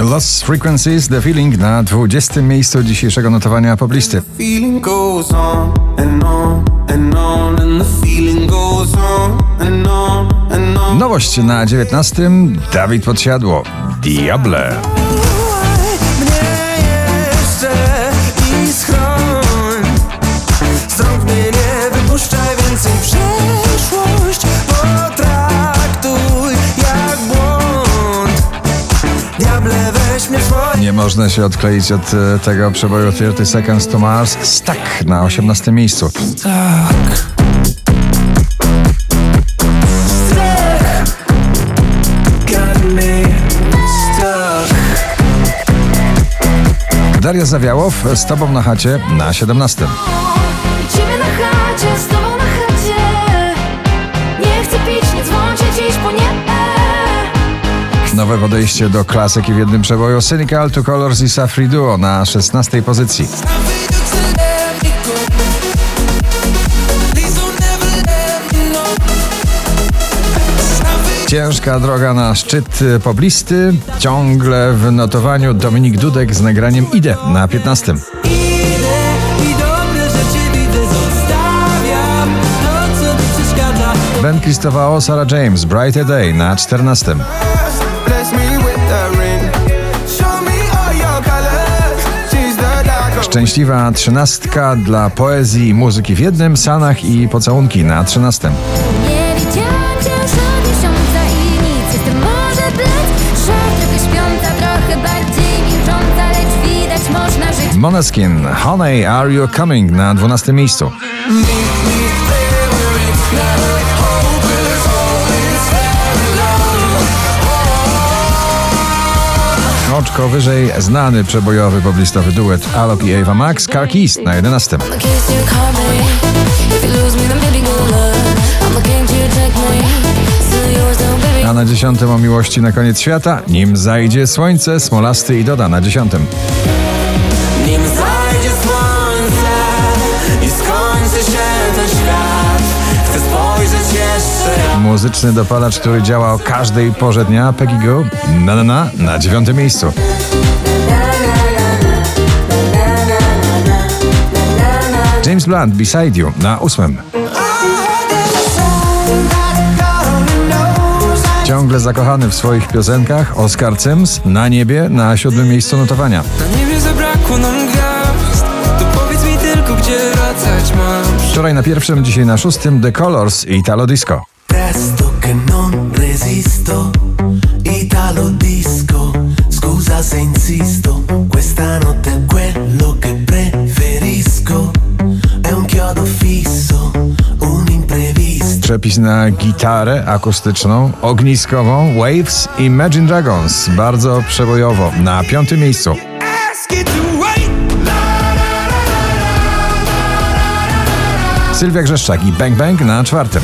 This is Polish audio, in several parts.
Lost Frequencies, The Feeling na 20. miejscu dzisiejszego notowania poblisty. Feeling goes on and on and on and the feeling goes on and on and on. Nowość na 19. Dawid Podsiadło. Diable. Mnie jeszcze i schroń Z rąk mnie nie wypuszczaj Nie można się odkleić od e, tego przeboju 30 Seconds to Mars. Stuck na 18. miejscu. Got me stuck Daria Zawiałow z Tobą na chacie na 17. Ciebie na chacie Nowe podejście do klasyki w jednym przeboju Cynical to Colors i Safri Duo na 16. pozycji. Ciężka droga na szczyt poblisty. Ciągle w notowaniu Dominik Dudek z nagraniem Idę na 15. Idę i dobre rzeczy widzę Zostawiam to, co mi przeszkadza Ben Christopher, Sarah James, Brighter Day na 14. Bless me with the ring Show me all your colors She's the dark Szczęśliwa trzynastka dla poezji i muzyki w jednym, Sanach i pocałunki na 13. Nie widziałam cię już od miesiąca i nic Jestem może blec, że trochę śpiąca Trochę bardziej milcząca, lecz widać można żyć Moneskin, Honey, Are You Coming na 12 miejscu. Oczko wyżej znany przebojowy poblistowy duet Alok i Ava Max, Keys na 11. I'ma kiss you, call me. If you lose me, then baby good luck I'ma game to take me. Still yours, though, baby. A na 10 o miłości na koniec świata, nim zajdzie słońce, Smolasty i Doda na 10. Muzyczny dopalacz, który działa o każdej porze dnia, Peggy Go, na na na, na 9 miejscu. James Blunt, Beside You na 8. Ciągle zakochany w swoich piosenkach, Oscar Sims na niebie na siódmym miejscu notowania. Na niebie zabrakło nam gwiazd To powiedz mi tylko, gdzie wracać mam Wczoraj na pierwszym, dzisiaj na szóstym The Colors i Italo Disco. Presto che non resisto, Italo disco, scusa se insisto, questa notte è quello che preferisco, è un chiodo fisso, un imprevisto. Przepis na gitarę akustyczną, ogniskową, Waves i Imagine Dragons. Bardzo przebojowo na piątym miejscu. Sylwia Grzeszczak i Bang Bang na czwartym.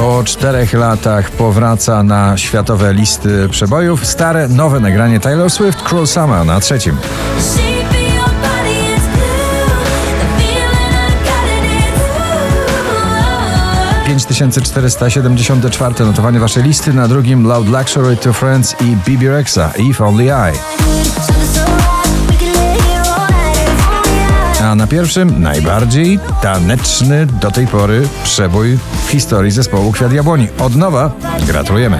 Po czterech latach powraca na światowe listy przebojów stare, nowe nagranie Taylor Swift Cruel Summer na trzecim. Shape of your body is blue The feeling I got it, it's 5474 notowanie waszej listy, na drugim Loud Luxury to Friends i Bibi Rexa If Only I. A na pierwszym najbardziej taneczny do tej pory przebój w historii zespołu Kwiat Jabłoni. Od nowa gratulujemy.